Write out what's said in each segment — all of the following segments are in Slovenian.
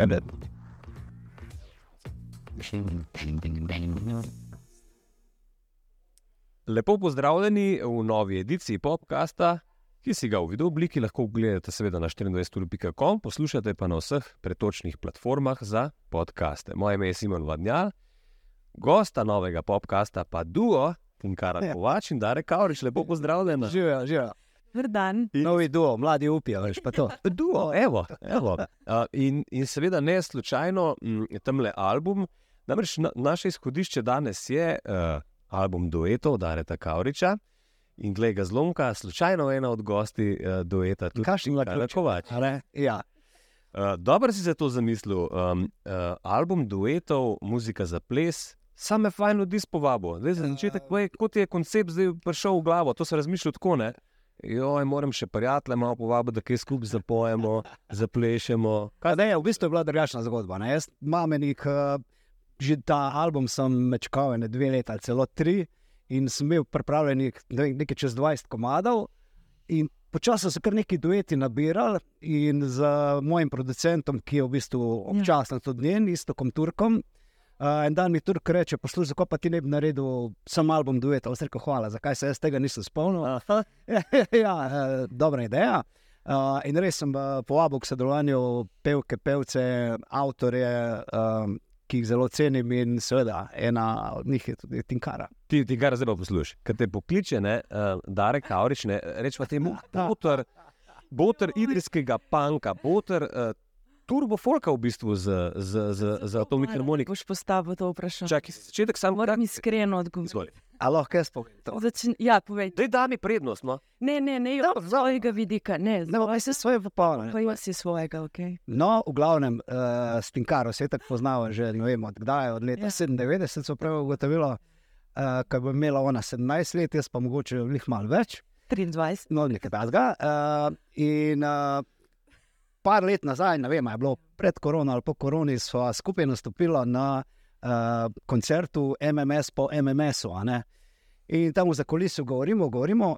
Ebe. Lepo pozdravljeni v novi ediciji podcasta, ki si ga v video obliki lahko ogledate, seveda na 24.com, poslušate pa na vseh pretočnih platformah za podkaste. Moje ime je Simon Vadnjal, gosta novega podcasta pa Duo, Tinkara Ja. Kovač in Dare Kaurič, lepo pozdravljena. Živijo, živijo. Dober dan. Novi duo, mladi upijo, veš pa to. Duo, evo. evo. Uh, in, in seveda ne slučajno tam le album. Namreč na, naše izhodišče danes je uh, album Duetov Dareta Kauriča. In glej ga zlomka, slučajno ena od gosti uh, dueta, tudi Kakšen Tinkara naključek, Kovač. a ne? Ja. Uh, dobro si se to zamislil. Um, uh, album duetov, muzika za ples, sam je fajn ljudi spovabo. Zdaj za začetek, povej, kot je koncept zdaj prišel v glavo, to se razmišlja tako, ne? Joj, moram še prijatelje malo povabiti, da kaj skupaj zapojemo, zaplešemo. Kaj, ne, v bistvu je bila drugačna zgodba. Ne? Jaz imam nek, uh, že ta album sem mečkal ne dve leti ali celo tri in sem imel pripravljenih ne nekaj čez 20 komadov. In počasi so se kar neki dueti nabirali in z mojim producentom, ki je v bistvu občasno tudi njen, istokom Turkom. Uh, en dan mi Turk reče, poslušaj, zakaj pa ti ne bi naredil sam album dueta. Jaz rekel, hvala, zakaj se jaz tega nisem spomnil. ja, eh, dobra ideja. Uh, in res sem uh, povabil k sodelovanju pevke, pevce, avtorje, um, ki jih zelo cenim, in seveda ena od njih je tudi Tinkara. Ti, ti kar zdaj pa poslušaj. Kad te pokliče, ne, uh, Darek Kaurič, ne, reč pa temu, boter, boter idrijskega panka, boter uh, turbo folka v bistvu z, z, z, z atomic harmonik. Boš postavil to vprašanje. Čakaj, začetek sam Moram iskreno odgovoriti. Izvoli. A lahko jaz povem to? Začin, ja, povej. Daj, da mi prednost, no. Ne, ne, ne, No, od svojega vidika. Ne, Ne, pa se svoje popolne. pa jaz si svojega, ok. No, v glavnem, uh, s Tinkaro se je tako poznalo že ne vem, od kdaj, od leta Ja. ja. 97, so prav ugotovilo, uh, ko bo imela ona 17 let, jaz pa mogoče njih malo več. 23. no, nekaj takega. Uh, in uh, par let nazaj, ne vem, je bilo pred korono ali po koroni, smo skupaj nastopili na uh, koncertu MMS po MMS-u. ne. In tam za kuliso govorimo, govorimo.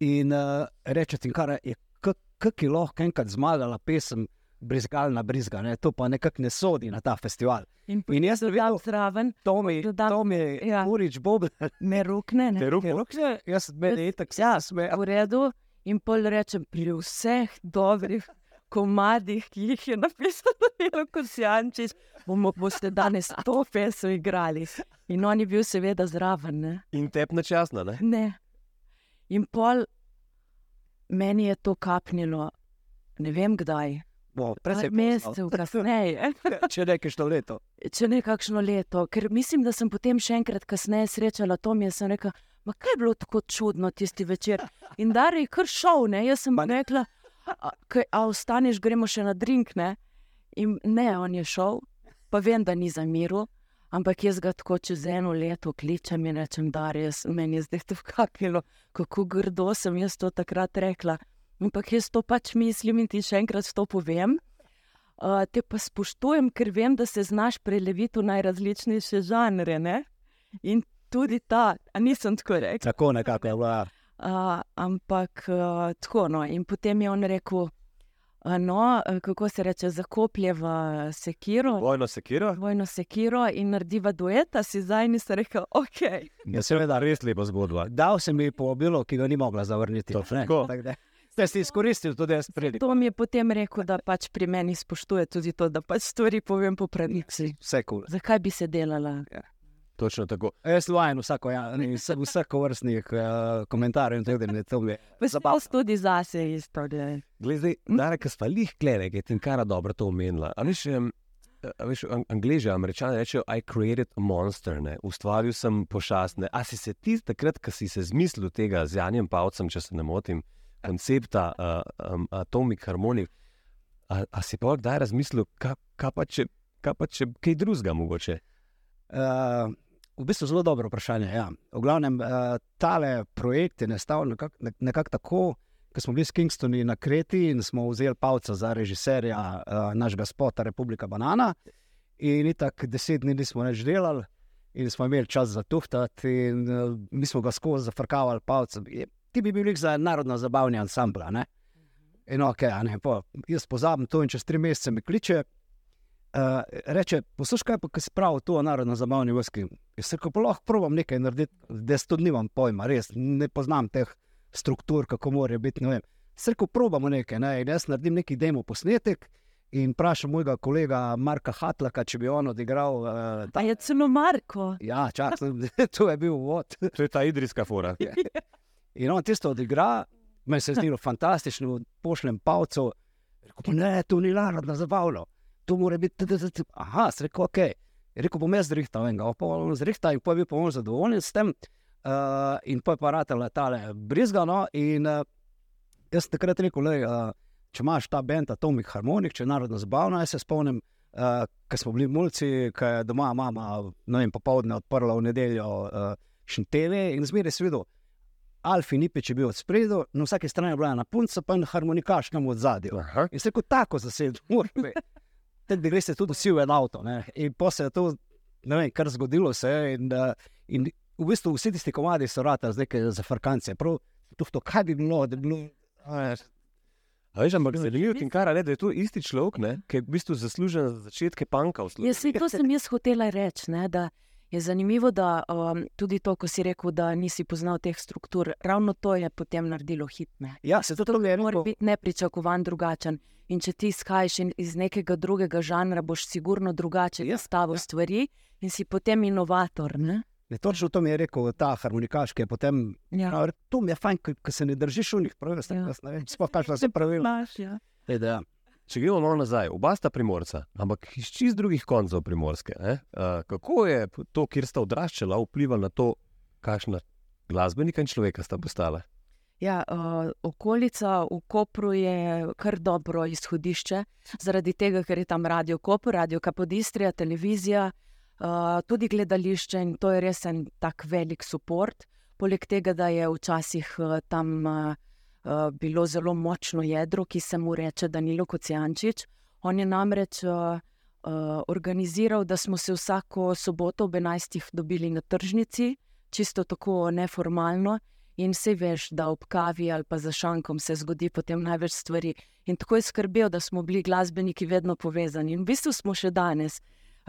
In uh, reče ti, kar je, kako je lahko enkrat zmagala pesem. Brizgalna brizga, ne? to pa nekako ne sodi na ta festival. In, In jaz sem videl, zraven, Tomi, Dodam- Tomi, ja. Urič, Bob, me rukne, ne. te roke, jaz meni je tako Ja, sme. v redu. In pol rečem, pri vseh dobrih komadih, ki jih je napisal Milo Kosjančič, bomo boste danes to pesem igrali. In on je bil seveda zraven, ne. In tep načasna, ne? Ne. In pol meni je to kapnilo, ne vem kdaj, Bo, mesecev kasneje, Če nekaj što leto. če ne kakšno leto. Ker mislim, da sem potem še enkrat kasneje srečala Tomija in sem rekla, ma kaj je bilo tako čudno tisti večer. In da je kar šel, ne, jaz sem Ma ne. rekla, a, kaj, a ostaneš, gremo še na drink, ne. In ne, on je šel, pa vem, da ni za miru. Ampak jaz ga tako čez eno leto kličem in rečem, da je meni je zdaj to kapilo, kako grdo sem jaz to takrat rekla. Ampak jaz to pač mislim in ti še enkrat to povem. Uh, te pa spoštujem, ker vem, da se znaš preleviti v najrazličnejše žanre. Ne? In tudi ta, a nisem tako rekel. Tako nekako je bilo. Ja. Uh, ampak uh, tako. No. In potem je on rekel, uh, no, kako se reče, zakopljeva sekiro. Vojno sekiro. Vojno sekiro in narediva dueta, si zdaj nisem rekel, ok. Ja, seveda, Res lepa zgodba. dal sem ji povabilo, ki ga ni mogla zavrniti. Ne, tako. tako da Ste si izkoristili tudi jaz priliko. To mi je potem rekel, da pač pri meni spoštuje tudi to, da pač stvari povem po pravici. Vse kul. Cool. Zakaj bi se delala? Točno tako. Jaz vajen vsako, ja, ne, vse- vsako vrstnih uh, komentarjev in tako naprej. To mi je Pa zabavno. tudi zase isto. Glej, zdaj, Darek, ki smo lih klere, je Tinkara dobro to omenila. A veš, em, a veš an- Angleži, američani rečejo, I created a monster, ne? ustvaril sem pošastne. A si se ti takrat, ko si se zmislil tega z Janjem Pavcem, če se ne motim, koncepta uh, um, Atomic Harmonic, a, a si pa kdaj razmislil, kaj, kaj, pa če, kaj pa če kaj drugega mogoče? Uh, v bistvu zelo dobro vprašanje. Ja. V glavnem, uh, tale projekt je nastal nekako nekak tako, ko smo bili s Kingstoni na Kreti in smo vzeli Pavca za režiserja uh, našega spota Republika Banana. In tako deset dni nismo več delali, in smo imeli čas za tuhtati, in uh, mi smo ga skozi zafrkavali Pavcem. Je- Ti bi bili za narodno zabavni ansambl. a ne? In ok, a ne, po, jaz pozabim to in čez tri mesece mi kliče Uh, reče, poslušaj, kaj pa, si pravi to o narodno zabavni vojski. Jaz se pa lahko provam nekaj narediti, da to nimam pojma, res ne poznam teh struktur, kako morajo biti. Se reko, probamo nekaj. Ne? In jaz naredim neki demo posnetek in vprašam mojega kolega Marka Hatlaka, če bi on odigral. Uh, A je celo Marko. Ja, čak, to je bil uvod. To je ta idrijska fora. In on tisto odigra, meni se je zdelo fantastično, pošljem pavcu. Rekel, ne, to ni narodno zabavno, to mora biti. t, t, t, t." Aha, sem rekel, ok. Rekel bom jaz zrihtal enega, pa bom zrihtal in pa je bil pa on zadovoljen s tem. Uh, in pa je pa ratele tale brizgano. In uh, jaz takrat rekel, le, uh, če imaš ta bend Atomic Harmonic, če je narodno zabavno, jaz se spomnim, uh, ko smo bili mulci, ko je doma mama, ne vem, popovdne odprla v nedeljo uh, šinteve in zmeraj si videl. Alfi Nipič je bil od spredaj, na vsaki strani je bila ena punca, pa en harmonikaš tam od zadja. Aha. In se kot tako zasedel, morate. Tudi bi greste tudi vsi v en avto. Ne? In pa se je to, ne vem, kar zgodilo se. je In, uh, in v bistvu vsi tisti komadi so rata zdaj za frkance. Prav, to, to, kaj bi bilo, da bi bilo. a veš, A veš, ampak zanimivo je, kar je, da je to isti človek, ne, ki je v bistvu zaslužen za začetke panka v Sloveniji. Jaz, to sem jaz hotela reči. Ne, da je zanimivo, da um, tudi to, ko si rekel, da nisi poznal teh struktur, ravno to je potem naredilo hitne. Ja, se to tudi mora eno. biti nepričakovan drugačen. In če ti izhajaš iz nekega drugega žanra, boš sigurno drugače Ja, postavil ja. stvari in si potem inovator. Ne? Ne, točno to mi je rekel ta harmonikaš, ki je potem. Ja. Ja. To mi je fajn, ko se ne držiš v njih pravil. Ja. Ja. Ne vem, sploh kaj se pravil. Imaš, ja. Ej, da, Če gremo malo nazaj, oba sta primorca, ampak iz čist drugih koncev primorske. ne. Uh, kako je to, kjer sta odraščala, vplivalo na to, kakšna glasbenika in človeka sta postala? Ja, uh, okolica v Kopru je kar dobro izhodišče, zaradi tega, ker je tam radio Koper, radio Kapodistrija, televizija, uh, tudi gledališče in to je res en tak velik podpor. Poleg tega, da je včasih uh, tam uh, uh, bilo zelo močno jedro, ki se mu reče Danilo Kocijančič. On je namreč uh, uh, organiziral, da smo se vsako soboto ob 11. dobili na tržnici, čisto tako neformalno. In vse veš, da ob kavi ali pa za šankom se zgodi potem največ stvari. In tako je skrbel, da smo bili glasbeniki vedno povezani. In v bistvu smo še danes,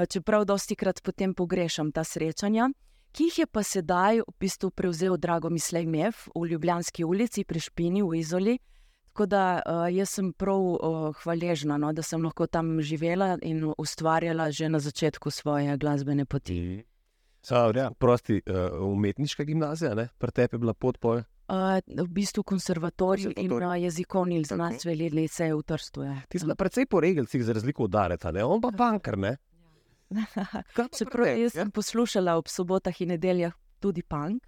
čeprav dosti krat potem pogrešam ta srečanja, ki jih je pa sedaj v bistvu prevzel Drago Mislej Mev v Ljubljanski ulici pri Špini v Izoli. Tako da uh, jaz sem prav uh, hvaležna, no, da sem lahko tam živela in ustvarjala že na začetku svoje glasbene poti. Sa, Ja. Prosti uh, umetniška gimnazija, ne? pri tebi je bila pot pol. Uh, v bistvu konservatorij in uh, jezikovni znanstveni licej v Trstu. Je. Ti si bila precej po regelcih, za razliko od Dareta, ne? on pa bankar. Ne? Čeprav jaz sem poslušala ob sobotah in nedeljah tudi punk.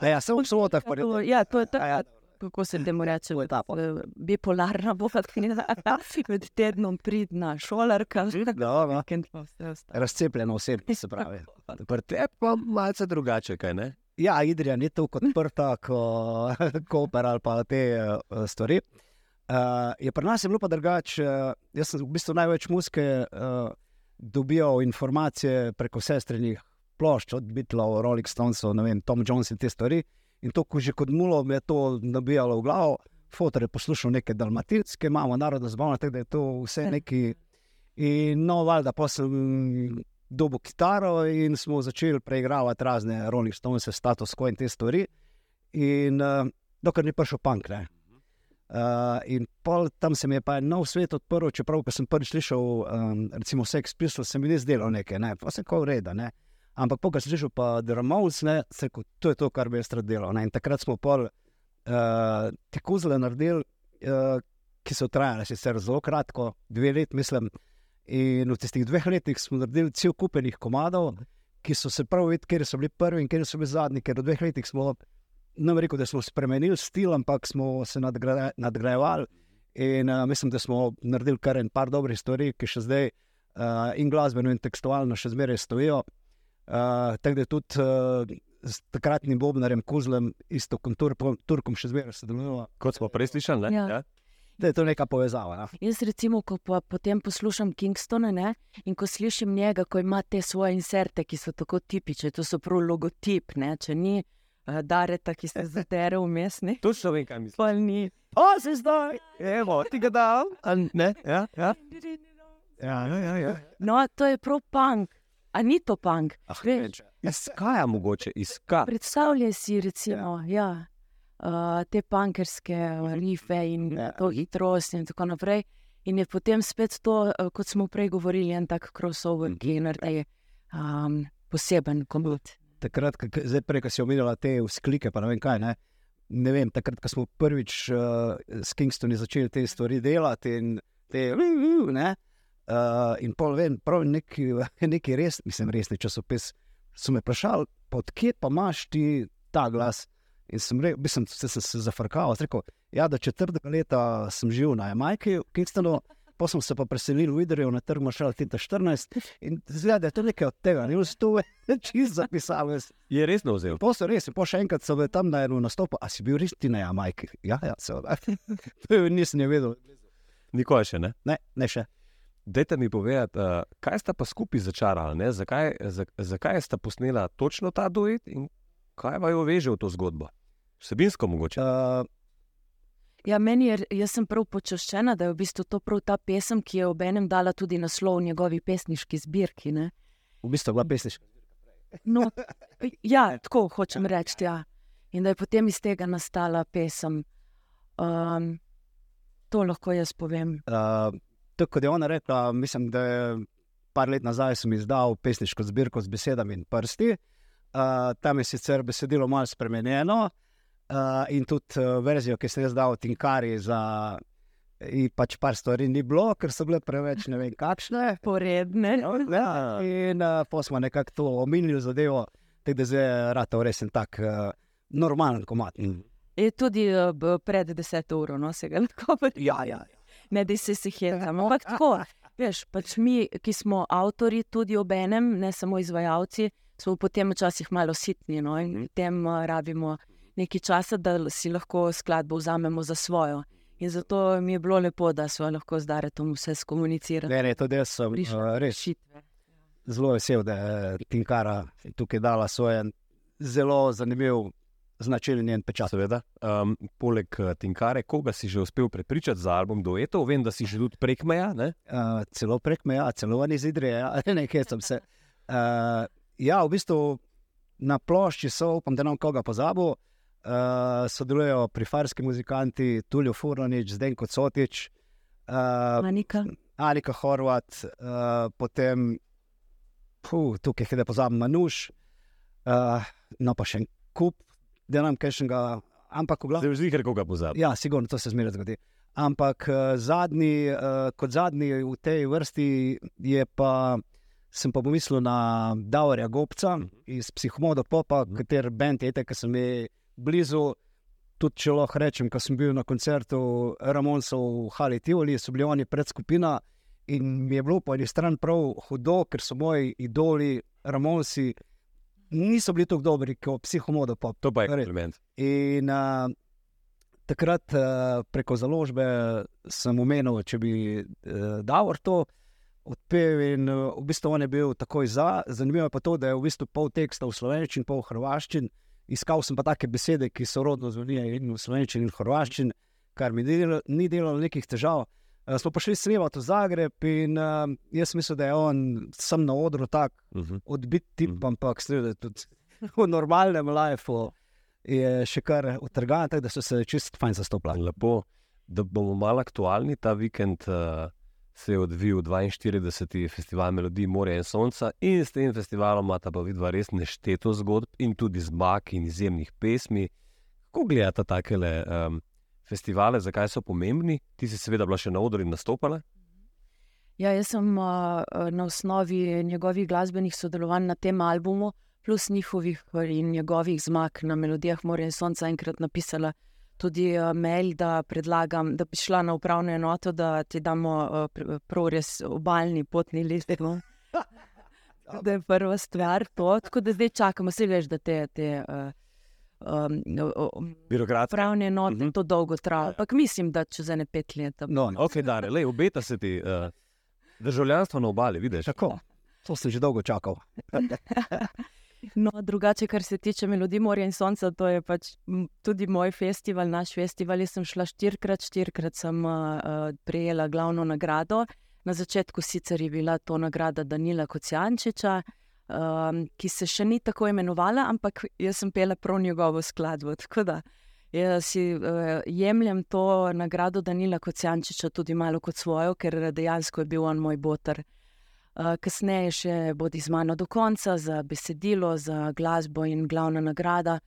A ja, sem v sobotah ja, to je ta, ja. kako se temu reče, ta pot. eh, bipolarna bogatina, med tednom pridna šolarka. Dobro. vikend pa vse ostalo. Razcepljeno osebno, se pravi. Pri tebi pa malce drugače, kaj ne? Ja, Idrija ni tako odprta kot Koper ali pa te uh, stvari. Uh, je pri nas je bilo pa drugače. Uh, jaz sem v bistvu največ muske uh, dobival informacije preko sestrenih plošč, od Beatlov, Rolling Stonesov, ne vem, Tom Jones in te stvari. In to, ko že kot mulo mi je to nabijalo v glavo, fotor je poslušal neke dalmatinske, imamo narodno zabavno, tako da je to vse neki. In no, valjda, pa sem dobil kitaro in smo začeli preigravati razne Rolling Stones, status quo in te stvari. In uh, dokler ni prišel punk. Ne. Uh, in pol tam se mi je pa nov svet odprl, čeprav sem prvič slišal, um, recimo, Sex Pistols, se mi ni zdelo nekaj, ne, pa se kao reda. Ne. Ampak, ko sem slišal pa The Ramones, ne, se rekel, to je to, kar bi jaz rad delal. Ne. In takrat smo pol uh, te kuzle naredili, uh, ki so trajale sicer zelo kratko, dve leti, mislim. In v tistih dveh letih smo naredili cel kupenih komadov, ki so se prav videli, kje so bili prvi in kje so bili zadnji. Ker v dveh letih smo, ne vem, rekel, da smo spremenili stil, ampak smo se nadgra nadgrajevali. In uh, mislim, da smo naredili kar en par dobrih stvari, ki še zdaj uh, in glasbeno, in tekstualno še zmeraj stojijo. Uh, tako da tudi uh, s takratnim Bobnarjem, Kuzlem, isto kot Turkom, Turkom še zmeraj sodelujemo. Kot smo prej slišali? Ja. Ja. Da je to neka povezava. Ja. Jaz, recimo, ko pa potem poslušam Kingstona ne, in ko slišim njega, ko ima te svoje inserte, ki so tako tipične, to so prav logotip, ne, če ni uh, Dareta, ki se zadere v mestni. Točno vem, kaj. Pa ni. O, se zdaj! Evo, ti ga dal. Ne, ja, ja. Ja, ja, ja. ja. No, to je prav punk. A ni to punk? Ah, Veš. Izkaja mogoče, izkaja. Predstavljaj si, recimo, ja. uh, te punkerske rife in Ja. to hitrost in tako naprej. In je potem spet to, uh, kot smo prej govorili, en tak crossover, ki je naredil um, poseben komut. Takrat, ko- zdaj prej, ko si omenila te vzklike, pa ne vem kaj. Ne? Ne vem, takrat, ko smo prvič uh, s Kingstoni začeli te stvari delati in te ne. Uh, in pol vem, prav neki, neki res, mislim, resni časopis. So me vprašali, odkje pa imaš ti ta glas? In sem rekel, sem, se, sem se zafrkal, rekel, ja, da četrtega leta sem živel na Jamajki, v Kingstonu, pa sem se pa preselil v Idrijo na trg Maršal leta 14 in zgleda, da je to nekaj od tega, ne vem, to je čisto zapisal. jaz. Je resno vzel. Po so res, po še enkrat bili tam na enem nastopu, a si bil res ti na Jamajki? Ja, ja, seveda. To Nisem je vedel. Nikoli še ne. Ne, ne še. Dajte mi povedati, uh, kaj sta pa skupaj začarala, ne? zakaj, za, zakaj sta posnela točno ta duet in kaj vaju veže v to zgodbo? Vsebinsko mogoče. Uh, Ja, meni je, jaz sem prav počaščena, da je v bistvu to prav ta pesem, ki je ob enem dala tudi naslov njegovi pesniški zbirki. Ne? v bistvu je bila pesniška. No, ja, tako hočem reči. Ja. In da je potem iz tega nastala pesem. Um, to lahko jaz povem. Uh, tako kot je ona rekla, mislim, da je par let nazaj sem izdal pesniško zbirko z besedami in prsti. Uh, tam je sicer besedilo malo spremenjeno uh, in tudi uh, verzijo, ki sem jaz dal Tinkari za. In pač par stvari ni bilo, ker so bile preveč ne vem kakšne. Poredne. Ja, in uh, pa smo nekako to omenili zadevo, tako da zdaj rado res en tak uh, normalen komat. Je tudi uh, pred deseto uro, no se ga lahko reče. Ja, ja. Ne, da se jih hetam. Ampak tako, veš, pač mi, ki smo avtori, tudi ob enem, ne samo izvajalci, smo potem včasih malo sitni no, in potem uh, rabimo nekaj časa, da si lahko skladbo vzamemo za svojo. In zato mi je bilo lepo, da smo lahko zdaj retom vse skomunicirali. Ne, ne, tudi jaz sem uh, res rešitve. zelo vesel, da je Tinkara tukaj dala svoj zelo zanimiv značilen njen pečat. Seveda. Um, poleg eh, Tinkare, koga si že uspel prepričati za album Duetov, vem, da si že tudi prek meja. Ne? Uh, celo prek meja, celo van iz Idrije, ja, nekaj sem se. Uh, ja, v bistvu na plošči so, upam, da nam koga pozabil. Uh, sodelujejo prifarski muzikanti Tulio Furlanič, Zdenko Cotič, uh, Anika, Alika Horvat, uh, potem puh, tukaj je da pozabim Manuš, uh, no pa še en kup, da nam kaj še ga, ampak v glavnem. Zdaj ker koga pozabi. Ja, sigurno to se zmeraj zgodi. Ampak uh, zadnji, uh, kot zadnji v tej vrsti je pa. Sem pa pomislil na Davorja Gobca iz Psihomoda Popa, Mhm. kater bend je, ki sem je blizu. Tudi če lahko rečem, ko sem bil na koncertu Ramonsov v Hali Tivoli, so bili oni pred skupina in mi je bilo po eni strani prav hudo, ker so moji idoli, Ramonsi, niso bili tako dobri kot Psihomoda Pop. To pa je Res. kompliment. In uh, takrat uh, preko založbe sem omenil, če bi uh, Davor to odpel. In uh, v bistvu on je bil takoj za. Zanimivo je pa to, da je v bistvu pol teksta v slovenščini, pol hrvaščini. Iskal sem pa take besede, ki so rodno zvonijo in v slovenščini in hrvaščini, kar mi ni delalo, ni delalo nekih težav. Uh, smo pa šli snemati v Zagreb in uh, jaz mislim, da je on sam na odru tak Uh -huh. odbit tip, Mhm. ampak seveda tudi v normalnem lifeu je še kar utrgan, tako da so se čist fajn zastopali. Lepo, da bomo malo aktualni. Ta vikend uh, se je odvil 42. festival Melodij Morja in Sonca in s tem festivalom imata pa vidva res nešteto zgodb in tudi zmag in izjemnih pesmi. Kako gledate takele um, festivale, zakaj so pomembni? Ti si seveda bila še na odru in nastopala. Ja, jaz sem uh, na osnovi njegovih glasbenih sodelovanj na tem albumu, plus njihovih eh, in njegovih zmag na melodijah Morja in Sonca, enkrat napisala uh, mail, da predlagam, da bi šla na upravno enoto, da ti damo uh, pr- prav res obaljni potni list. No? Da je prva stvar to, tako da zdaj čakamo, vse veš, da te. te uh, Um, Birokratska. pravne enote, Mhm. uh -huh. to dolgo traja. Ampak mislim, da čez ene pet let. No, no. Ok, da, le, obeta se ti uh, državljanstvo na obali, vidiš. Tako, to sem že dolgo čakal. No, drugače, kar se tiče melodij Morja in Sonca, to je pač tudi moj festival, naš festival. Jaz sem šla štirikrat, štirikrat sem uh, prejela glavno nagrado Na začetku sicer je bila to nagrada Danila Kocijančiča, um, ki se še ni tako imenovala, ampak jaz sem pela prav njegovo skladbo. Tako da jaz si uh, jemljem to nagrado Danila Kocijančiča tudi malo kot svojo, ker dejansko je bil on moj boter. Uh, kasneje še bodi z mano do konca za besedilo, za glasbo in glavna nagrada.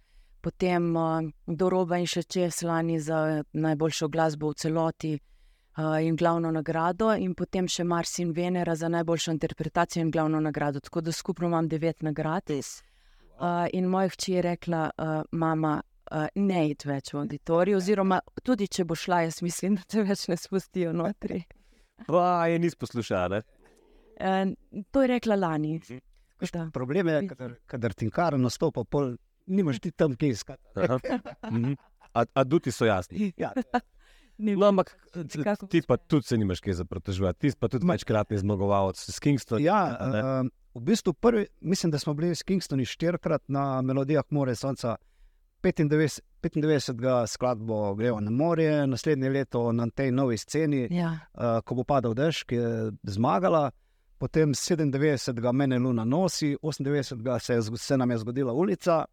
Potem uh, do roba in še čez lani za najboljšo glasbo v celoti uh, in glavno nagrado, in potem še Mars in Venera za najboljšo interpretacijo in glavno nagrado. Tako da skupno imam devet nagrad. Uh, in moja hči je rekla, uh, mama, uh, ne id več v auditorij, oziroma tudi če bo šla, jaz mislim, da te več ne spustijo notri. Pa je nis poslušala. To je rekla lani. Da. Problem je, kadar, kadar tinkar nastopa, pol nimaš ti tam kje iskati. Mhm. A, a duti so jasni. Ja, No, ampak Kako ti pa tudi se nimaš kaj za protežovati. Ti pa tudi večkratni zmagovalec s Kingstonom. ja uh, v bistvu prvi, mislim, da smo bili s Kingstoni štirikrat na melodijah More Sonca. 95, 95. skladbo Gremo na morje, naslednje leto na tej novi sceni, Ja. uh, ko bo padal dež, ki je zmagala. Potem 97. mene Luna nosi, 98. se, je zgo- se nam je zgodila ulica.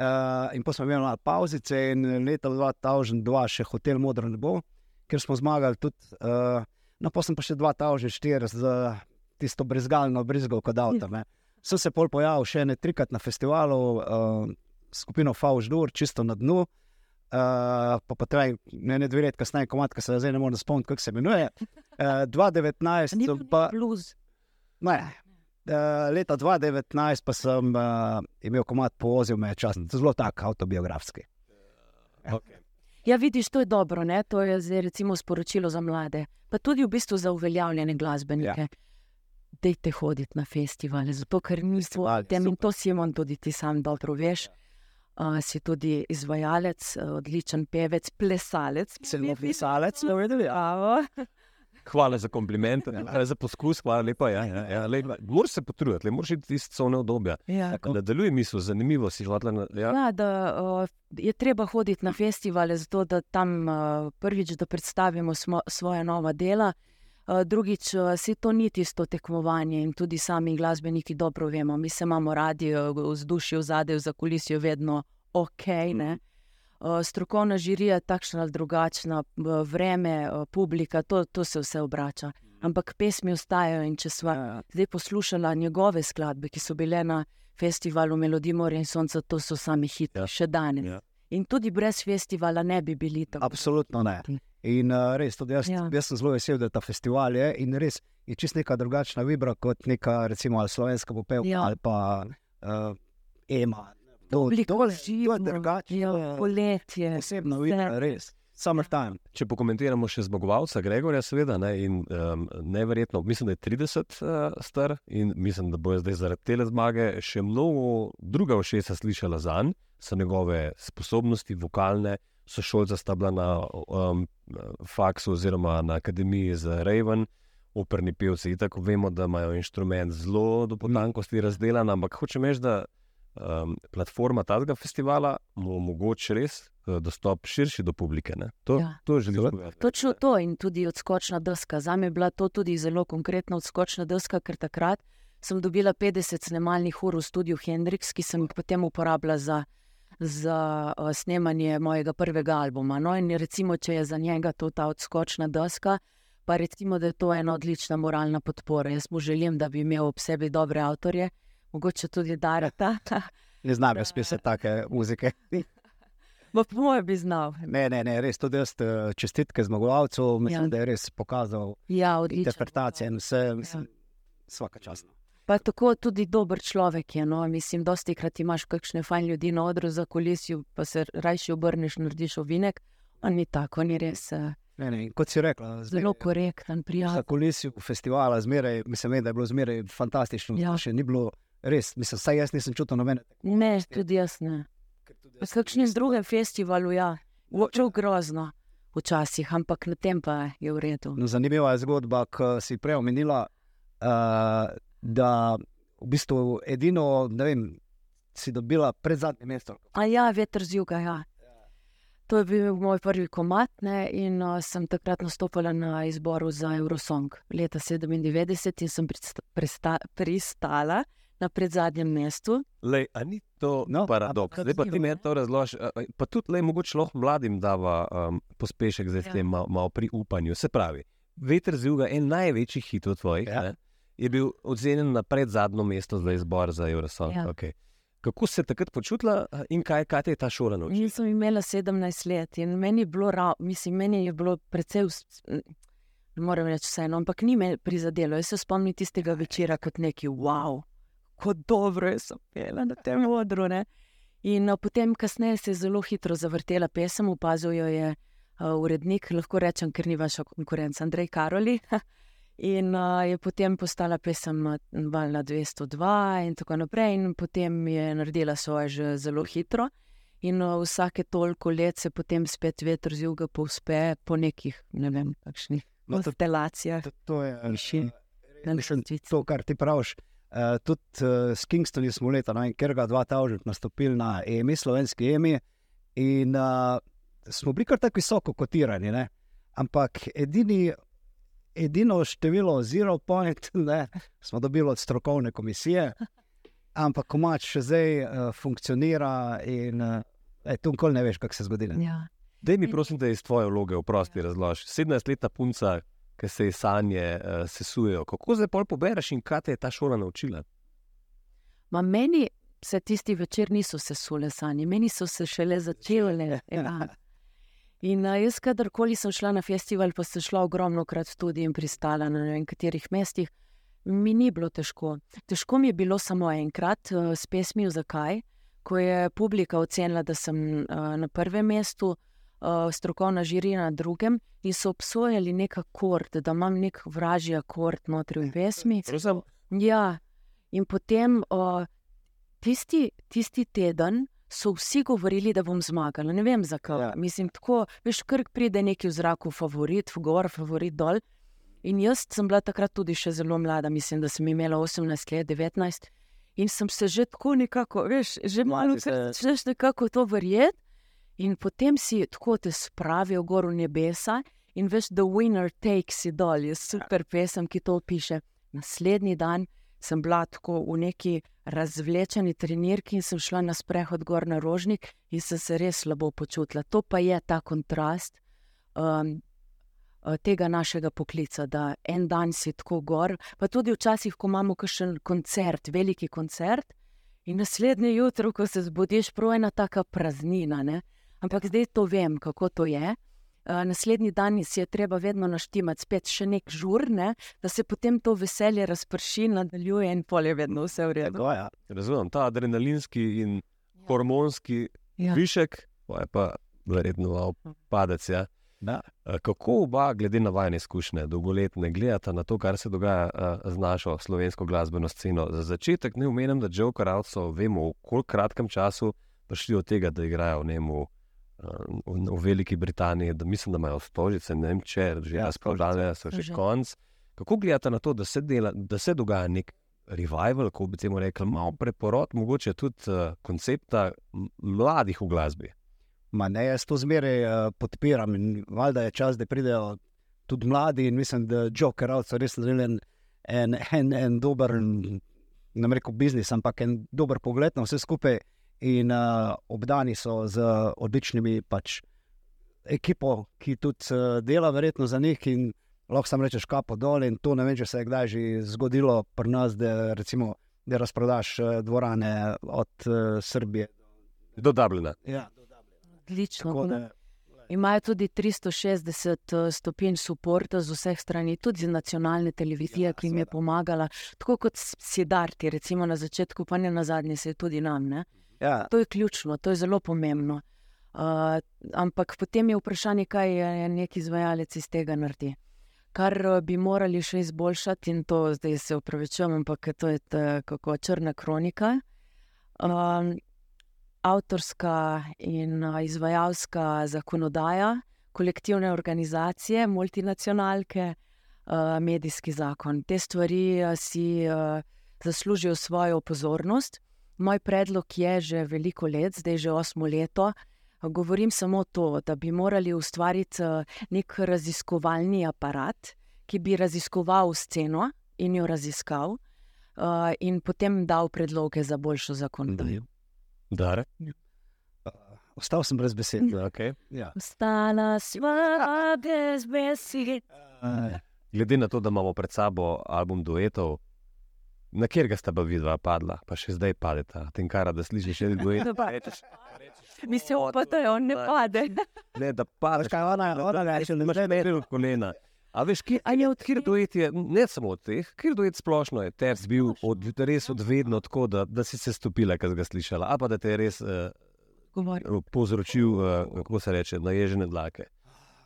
Uh, in potem smo imeli malo pauzice, in leta 2002 še hotel Modro nebo, ker smo zmagali tudi. Uh, no, potem pa še 2004 z tisto brezgalno brizgovko Davta. ne. Sem se pol pojavil še ne trikrat na festivalu, uh, skupino Fauždur, čisto na dnu. Uh, pa pa traj, ne, ne dve leti kasneje, komat, ki se zdaj ne morem spomniti, kako se imenuje. Uh, 2019, Ni bil pa, blues. Ne, uh, leta 2019 pa sem uh, imel komat povozil me čas, zelo tak avtobiografski. Okay. Ja, vidiš, to je dobro, ne? to je zdaj recimo sporočilo za mlade, pa tudi v bistvu za uveljavljene glasbenike. Ja. Dejte hoditi na festivale, zato ker nismo Festivali, tem in to Simon tudi ti sam dobro veš. Uh, si tudi izvajalec, uh, odličen pevec, plesalec. Celo pisalec, No, Bravo. Hvala za kompliment, hvala za poskus, hvala lepa. Ja, ja, ja, lej, moraš se potruditi, lej, moraš iti iz cone obdobja. Ja. Nadaljuje misel, zanimivo si hvala. Na, ja. Ja, da uh, je treba hoditi na festivale, zato da tam uh, prvič da predstavimo smo, svoje nova dela, uh, drugič uh, si to ni tisto tekmovanje in tudi sami glasbeniki dobro vemo. Mi se imamo radi, uh, vzdušje v zadju, za kulisijo vedno ok. Ne? Uh, strokovna žirija je takšna ali drugačna, uh, vreme, uh, publika, to, to se vse obrača. Ampak pesmi ostajajo in če smo Ja, zdaj poslušala njegove skladbe, ki so bile na festivalu Melodij Morja in Sonca, to so sami hiti, Ja. ja. še danes. Ja. Ja. In tudi brez festivala ne bi bili tako. Absolutno ne. In uh, res, tudi jaz, ja. Ja. jaz sem zelo vesel, da ta festival je in res je čist neka drugačna vibra kot neka, recimo, slovenska popevka ja. Ja. ali pa uh, Ema. To, to, živno, drugače. Ja, poletje. Posebna vibra, res. Summertime. Če pokomentiramo še zmagovalca Gregorja, seveda, ne, in um, neverjetno, mislim, da je 30 uh, star in mislim, da bo zdaj zaradi te zmage še mnogo druga všesa slišala za njim, so njegove sposobnosti, vokalne, sošolca sta bila na um, faksu oziroma na akademiji za Raven. Operni pevci, tako vemo, da imajo inštrument zelo do potankosti razdelan, ampak hočem reči, da um, platforma tega festivala mu omogoča res uh, dostop širši do publike. Ne? To, ja. To želim povedati. Točno to in tudi odskočna deska. Za me je bila to tudi zelo konkretna odskočna deska, ker takrat sem dobila 50 snemalnih ur v studiu Hendrix, ki sem jih potem uporabila za, za uh, snemanje mojega prvega albuma. No, in recimo, če je za njega to ta odskočna deska, pa recimo, da je to ena odlična moralna podpora. Jaz mu želim, da bi imel ob sebi dobre avtorje, mogoče tudi Darata. Ne znam jaz pisati take muzike. Po mojem bi znal. Ne, ne, ne, res tudi jaz eh, čestitke zmagovalcu, mislim, ja. Ja. da je res pokazal Ja, interpretacije in vse, mislim, vsaka časna. Pa tako tudi dober človek je. No? Mislim, dosti krat imaš kakšne fajn ljudi na odru za kulisijo, pa se rajši obrneš, narediš ovinek. On ni tako, je res uh, Ne, ne, in kot si rekla, zelo korekten, Za prijazen. kulisijo festivala, zmeraj, mislim, da je bilo zmeraj fantastično. Ja. Še ni bilo res, mislim, saj jaz nisem čutil nobene. Ne, tudi jaz ne. Na kakšnem drugem festivalu, ja, čuv grozno. Včasih, ampak na tem pa je v redu. No, zanimiva je zgodba, ki si prej omenila, uh, da v bistvu edino, ne vem, si dobila pred zadnje mesto. A ja, veter z juga, ja. To je bil moj prvi komat ne, in uh, sem takrat nastopila na izboru za Eurosong leta 97 in sem prista, prista, pristala na predzadnjem mestu. Lej, a ni to No, paradoks? Zdaj pa ti zanimivo, meni ne? to razloži. Pa tudi, lej, mogoče lahko mladim dava um, pospešek zdaj Ja. tem malo mal pri upanju. Se pravi, Veter z juga, en največjih hitov tvojih, Ja. ja. je bil ocenjen na predzadnjo mesto za izbor za Eurosong. Ja. Okay. Kako si se takrat počutila in kaj, kaj te je ta šola naučila? Jaz sem imela 17 let in meni je bilo, ra, mislim, meni je bilo precej, ne morem reči vseeno, ampak ni me prizadelo. Jaz se spomnim tistega večera kot neki wow, kako dobro je sem pela na tem odru. Ne? In uh, potem, kasneje se je zelo hitro zavrtela pesem, opazil jo je uh, urednik, lahko rečem, ker ni vaša konkurenca, Andrej Karoli. In uh, je potem postala pesem Valna 202 in tako naprej, in potem je naredila svoje že zelo hitro. In uh, vsake toliko let se potem spet veter z juga povspe po nekih, ne vem, kakšnih No, to- konstelacijah. To, to je Višin. eh, mislim, to, kar ti praviš. Uh, tudi uh, s Kingstonom smo leta, no, ker ga 2000 nastopili na EMI, slovenski EMI, in uh, smo bili kar tako visoko kotirani. Ne? Ampak edini, edino število zero point ne, smo dobili od strokovne komisije, ampak komač še zdaj uh, funkcionira in uh, e, tu nikoli ne veš, kako se zgodi. ne. Ja. Dej mi, prosim, da iz tvoje vloge v prosti razloži. 17-letna punca, ki se ji sanje uh, sesujejo. Kako zdaj pol pobereš in kaj te je ta šola naučila? Ma meni se tisti večer niso sesule sanje, meni so se šele začele. Ja. In uh, jaz, kadarkoli sem šla na festival, pa sem šla ogromno krat tudi in pristala na ne vem katerih mestih, mi ni bilo težko. Težko mi je bilo samo enkrat uh, s pesmijo Zakaj, ko je publika ocenila, da sem uh, na prvem mestu, strokovna žirija na drugem in so obsojali nek akord, da imam nek vražji akord notri v pesmi. Razumem. Ja, in potem uh, tisti, tisti teden so vsi govorili, da bom zmagala. Ne vem zakaj. Ja. Ja. Mislim, tako, veš, kar pride neki v zraku, favorit, v gor, favorit dol. In jaz sem bila takrat tudi še zelo mlada, mislim, da sem imela 18 let, 19. In sem se že tako nekako, veš, že malo začneš nekako to verjeti. In potem si tako te spravijo gor v nebesa in veš, The Winner Takes It All je super pesem, ki to opiše. Naslednji dan sem bila tako v neki razvlečeni trenirki in sem šla na sprehod gor na rožnik in sem se res slabo počutila. To pa je ta kontrast um, eh, tega našega poklica, da en dan si tako gor, pa tudi včasih, ko imamo kakšen koncert, veliki koncert, in naslednje jutro, ko se zbudiš, prav ena taka praznina. Ne? Ampak zdaj to vem, kako to je. Uh, naslednji dan si je treba vedno naštimati, spet še nek žur, ne? da se potem to veselje razprši, nadaljuje in pol je vedno vse v redu. Tako, ja. Razumem, ta adrenalinski in hormonski Ja. višek, pa je pa verjetno malo padec. Ja. Da. Eh, Kako oba, glede na vajne izkušnje, dolgoletne, gledata na to, kar se dogaja eh, z našo slovensko glasbeno sceno? Za začetek ne omenjam, da Joker Outso vemo, v koliko kratkem času prišli od tega, da igrajo v njemu. V, v Veliki Britaniji, da mislim, da imajo stožice, ne vem, če že Ja, jaz pravdane, so že konc. Kako gledate na to, da se, dela, da se dogaja nek revival, ko bi temu rekli, malo preporod, mogoče tudi uh, koncepta mladih v glasbi? Ma ne, jaz to zmeraj uh, podpiram in valjda je čas, da pridejo tudi mladi in mislim, da Joker Out so res naredili en, en, en, dober, ne bom rekel biznis, ampak en dober pogled na vse skupaj in uh, obdani so z odličnimi pač ekipo, ki tudi uh, dela verjetno za njih in lahko sam rečeš kapo dol in to ne vem, če se je kdaj že zgodilo pri nas, da recimo, da razprodaš uh, dvorane od uh, Srbije. Do Dublina. Ja, Odlično. tako no. da. Imajo tudi 360 eh, stopinj podpora z vseh strani, tudi z nacionalne televizije, Ja, ki jim je pomagala, tako kot Sidarti, recimo na začetku, pa ne na zadnje, se je tudi nam. Ne? Ja, To je ključno, to je zelo pomembno. Uh, ampak potem je vprašanje, kaj je neki izvajalec iz tega naredi. Kar eh, bi morali še izboljšati, in to zdaj se upravičujem, ampak to je ta, kako črna kronika. Um, avtorska in uh, izvajalska zakonodaja, kolektivne organizacije, multinacionalke, uh, medijski zakon. Te stvari uh, si uh, zaslužijo svojo pozornost. Moj predlog je že veliko let, zdaj že osmo leto, govorim samo to, da bi morali ustvariti eh, nek raziskovalni aparat, ki bi raziskoval sceno in jo raziskal, uh, in potem dal predloge za boljšo zakonodajo. Dare. Ostal sem brez besed. Okay. Ja. Ostala sva brez besed. Glede na to, da imamo pred sabo album duetov, na katerega sta pa vidva padla, pa še zdaj padeta, tem kar da slišiš še duet. Da pa- Mislim, pa da jo ne pade. Ne, da padeš, kaj, ona, ona reče, ne imaš zdaj medel kolena. A veš, kje, A je od kjer je, ne samo od teh, kjer duet splošno je? Ter bil od, res od vedno tako, da, da si se stopila, ko si ga slišala, ali pa da te je res uh, povzročil, uh, kako se reče, naježene dlake.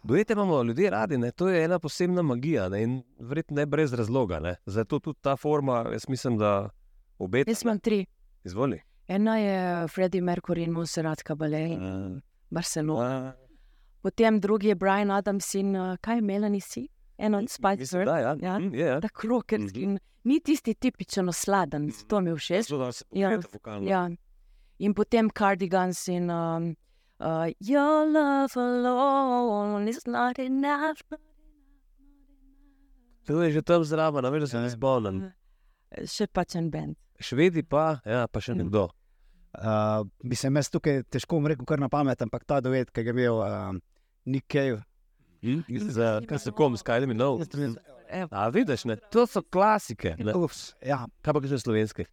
Dojete imamo ljudje radi, ne? to je ena posebna magija ne? in verjetno ne brez razloga. Ne? Zato tudi ta forma, jaz mislim, da obeta. Jaz imam tri. Izvoli. Ena je Freddie Mercury in Monserrat Caballé, Uh, Barcelona. uh, Potem drugi je Brian Adams in uh, kaj Melanie si? En od Spice mislim, Girls. da, ja. Ja. Mm, je, ja. Tako rokerski. Mhm. in Ni tisti tipičen osladen, to mi je všeč. Zelo dobro se Ja. Ja. In potem Cardigans in um, uh, Your love alone is not enough. To je že tam zraven, veš, da sem spomnim. Še pač en bend. Švedi pa, ja, pa še nekdo. uh, bi se jaz tukaj težko rekel, kar na pamet, ampak ta duet, ki ga je imel uh, Nick Cave. Za kaj se kom, Skyler Minov. Evo. A vidiš, ne? to so klasike. Ne? Ups, ja, Kaj pa še slovenske?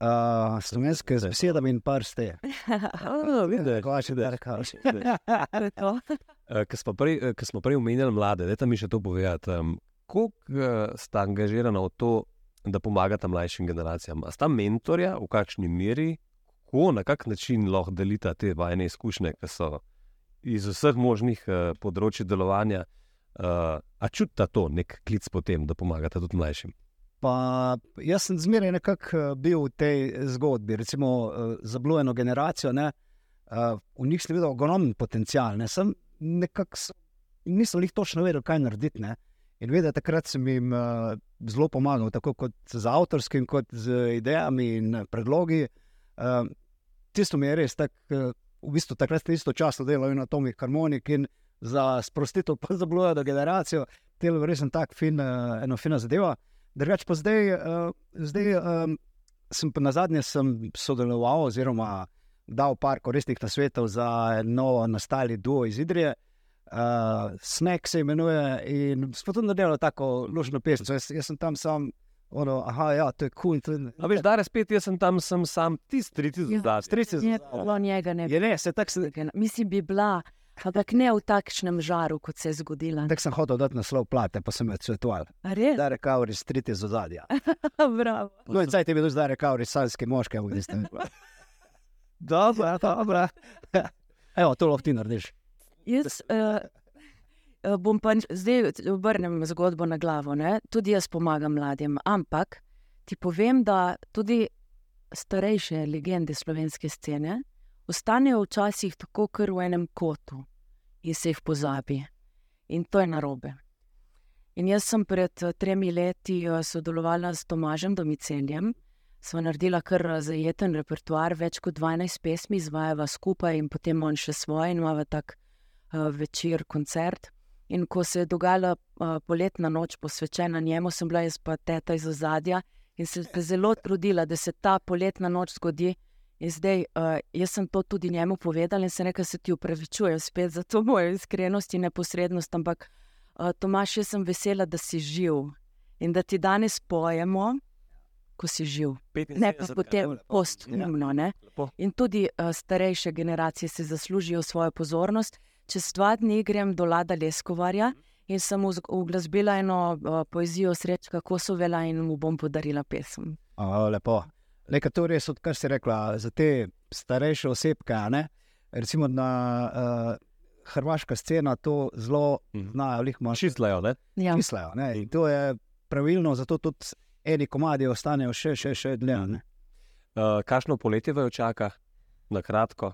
Uh, slovenske z besedami in vidiš. Kovač, vidiš. da. Eh, Ko smo prej, eh, omenjali mlade, da mi še to povedati. Um, Kako uh, sta angažirana v to, da pomagata mlajšim generacijam? A sta mentorja, v kakšni meri, kako na kak način lahko delita te vajne izkušnje, ki so iz vseh možnih uh, področji delovanja? Uh, a čutita to, nek klic po tem, da pomagata tudi mlajšim? Pa jaz sem zmeraj nekako eh, bil v tej zgodbi, recimo uh, za bilo eno generacijo. Ne, v njih sem videl ogromen potencial, ne, sem nekako, nisem jih točno vedel, kaj narediti. Ne. In vedeti, takrat sem jim zelo pomagal, tako z avtorskim, kot z idejami in eh, predlogi. Tisto mi je res tako, uh, v bistvu takrat ste istočasno delali na Tomih harmonik in za sprostitev, pa za bilo eno generacijo, telo res en tak fin, eno fina zadeva. Drugač pa zdaj, uh, zdaj um, sem pa na zadnje sem sodeloval, oziroma dal par koristnih nasvetov za novo nastali duo iz Idrije. Uh, Snack se imenuje in smo tudi naredili tako ložno pesem. Jaz, jaz sem tam sam, ono, aha, ja, to je kul. Cool, A veš, da res spet, jaz sem tam, sem sam, tisti, tretji Ja. zdaj. strici. Je bilo njega ne. Je res, tako sem, Mislim, bi bila, ampak ne v takšnem žaru, kot se je zgodila. tak sem hotel dati naslov plate, pa sem jo Res? Da, rekao, res strici z ozadja. Bravo. No, in zdaj ti je bil zdaj rekao, res salski moški, ampak niste. Dobro, dobro. Evo, to lahko ti narediš. Jaz uh, bom pa zdaj obrnem zgodbo na glavo. Ne? Tudi jaz pomagam mladim, ampak ti povem, da tudi starejše legende slovenske scene ostanejo včasih tako, kar v enem kotu in se jih pozabi. In to je narobe. In jaz sem pred eh, tremi leti eh, sodelovala s Tomažem Domiceljem. Sva naredila kar eh, zajeten repertoar, več kot 12 pesmi, izvajava skupaj in potem on še svoje in imamo tak uh, večer, koncert. In ko se je dogajala uh, poletna noč posvečena njemu, sem bila jaz pa teta iz ozadja in se zelo trudila, da se ta poletna noč zgodi. In zdaj, uh, jaz sem to tudi njemu povedala in se nekaj se ti upravičujem spet za to mojo iskrenost in neposrednost, ampak uh, Tomaš, jaz sem vesela, da si živ in da ti danes pojemo, ko si živ. Ne pa potem posthumno. ne. Lepo. In tudi uh, starejše generacije si zaslužijo svojo pozornost. Čez dva dni grem do Lada Leskovarja in sem uglasbila eno uh, poezijo srečka Kosovela in mu bom podarila pesem. O, lepo. Res, od kar si rekla, za te starejše osebke. ne, Recimo na uh, hrvaška scena to zelo Mhm. znajo, lih malo Šistlajo, ne? Ja. mislijo. ne, In to je pravilno, zato tudi eni komadi ostanejo še, še, še dlje. ne. Uh, kakšno poletje vaju čaka, na kratko?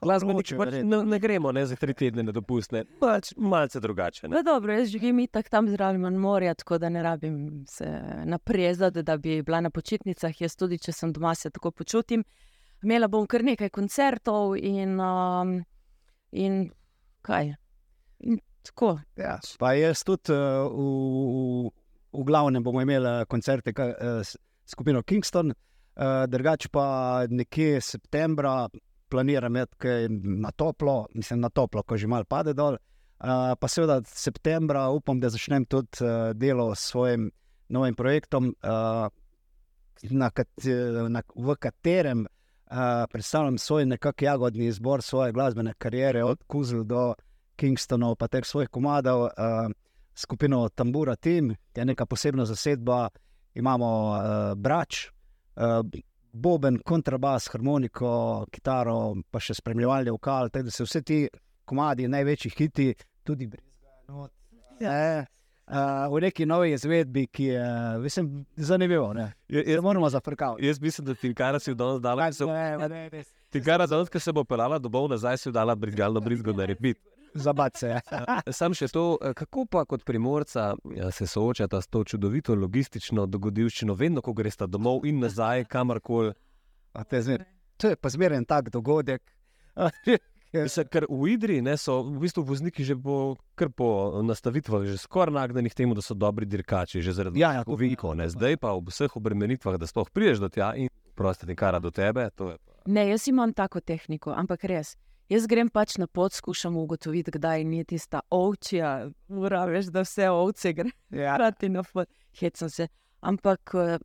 Glasbeniki pač ne, ne gremo ne, za tri tedne na dopust, ne. pač malce drugače. Ne? No, dobro, jaz živim itak tam zraven morja, tako da ne rabim se naprezati, da bi bila na počitnicah. Jaz tudi, če sem doma, se tako počutim. Imela bom kar nekaj koncertov in, um, in kaj. In tako. Ja, pa jaz tudi uh, v, v glavnem bomo imeli koncerte s skupino Kingston, uh, drugače pa nekje septembra planiram iti kaj na toplo, mislim na toplo, ko že malo pade dol. Uh, pa seveda septembra upam, da začnem tudi uh, delo s svojim novim projektom, uh, na kat, na, v katerem uh, predstavljam svoj nekakšen jagodni izbor svoje glasbene kariere, od Kuzel do Kingstonov, pa teh svojih komadov, uh, skupino Tambura Team, ki je neka posebna zasedba, imamo uh, Brač, uh, Boben, kontrabas, harmoniko, kitaro, pa še spremljevalni vokal, tako da se vse ti komadi, največji hiti, tudi brezgajo. Ja. Uh, v neki novi izvedbi, ki je mislim, zanimivo. Ne? Ja, Jaz moramo zafrkavati. Jaz mislim, da ti kar si danes dala, Kaj se, se je, ti kar danes, ko se bo pelala domov nazaj, si dala brizgalno brizgo na repit. Zabace. Sam še to, kako pa kot primorca se soočata s to čudovito logistično dogodivščino, vedno, ko greš domov in nazaj, kamorkoli. A To je, zmer, to je pa zmeren tak dogodek. Se, ker v Idri ne, so v bistvu vozniki že po, kar po nastavitvah že skoraj nagnjeni k temu, da so dobri dirkači, že zaradi Ja, ja, to- ovinkov. Zdaj pa ob vseh obremenitvah, da sploh prideš do tja in prosti kara do tebe. To je pa. Ne, jaz imam tako tehniko, ampak res. Jaz grem pač na pot, skušam ugotoviti, kdaj ni tista ovčja, ura, veš, da vse ovce gre. Ja. Hrati na pot, hecam se. Ampak, eh,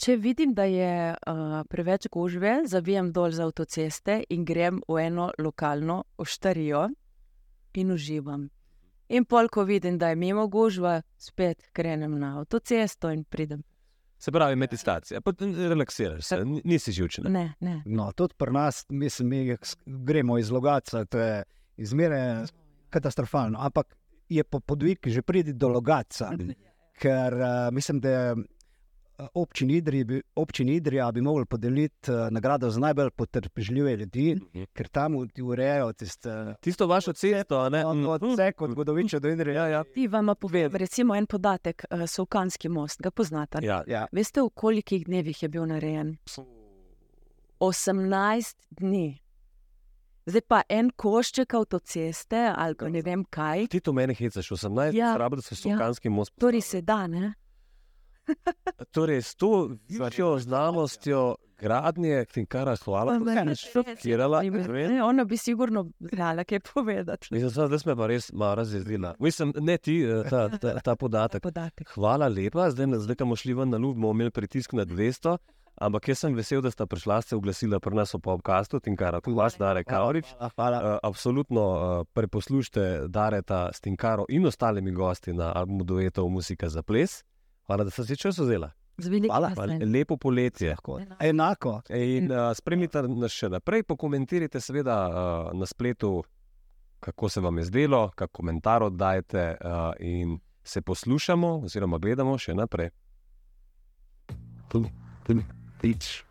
če vidim, da je uh, preveč gužve, zavijem dol z avtoceste in grem v eno lokalno oštarijo in uživam. In pol, ko vidim, da je mimo gužva, spet krenem na avtocesto in pridem. Se pravi, meditacija, relaksiraš se, ni- nisi živčen. Ne, ne. No, tudi pri nas, mislim, mi gremo iz Logaca, to je izmere katastrofalno. Ampak je po podvig že pridi do Logaca, ker uh, mislim, da je občini Idri, bi, občini Idrija bi mogli podeliti uh, nagrado za najbolj potrpežljive ljudi, Mhm. ker tam urejajo tiste. Tisto vašo cesto, a ne? Od, od Mhm. Godoviča do Idrija. Ja, ja. Ti vam povem, recimo en podatek, uh, Sovkanski most, ga poznate. Ja. Ja. Veste, v kolikih dnevih je bil narejen? 18 dni. Zdaj pa en košček avtoceste ali pa ne vem kaj, Ti to meni hecaš, 18, Ja, ja. rabi, se ja. sokanski most. torej se da, ne? Torej, s to večjo znanostjo gradnje, Tinkara, hvala, da res, šokirala. ne Ona bi sigurno znala kaj povedati. Mislim, da zdaj smo pa res malo razjezila. Mislim, ne ti, eh, ta, ta, ta podatek. Podatek. Hvala lepa, zdaj, zdaj ko bomo šli ven na lup, bomo imeli pritisk na 200. Ampak jaz sem vesel, da sta prišla se oglasila pri nas v podkastu, Tinkara, tudi vas, Dare Kaurič. Hvala, hvala. Uh, absolutno uh, preposlušajte Dareta s Tinkaro in ostalimi gosti na albumu Duetov Musika za ples. Hvala, da ste si čas vzela. Hvala, lepo poletje. Tako. Enako. In uh, spremljite nas še naprej, pokomentirajte, seveda uh, na spletu, kako se vam je zdelo, kak komentar oddajte uh, in se poslušamo, oziroma gledamo še naprej. It's, it's,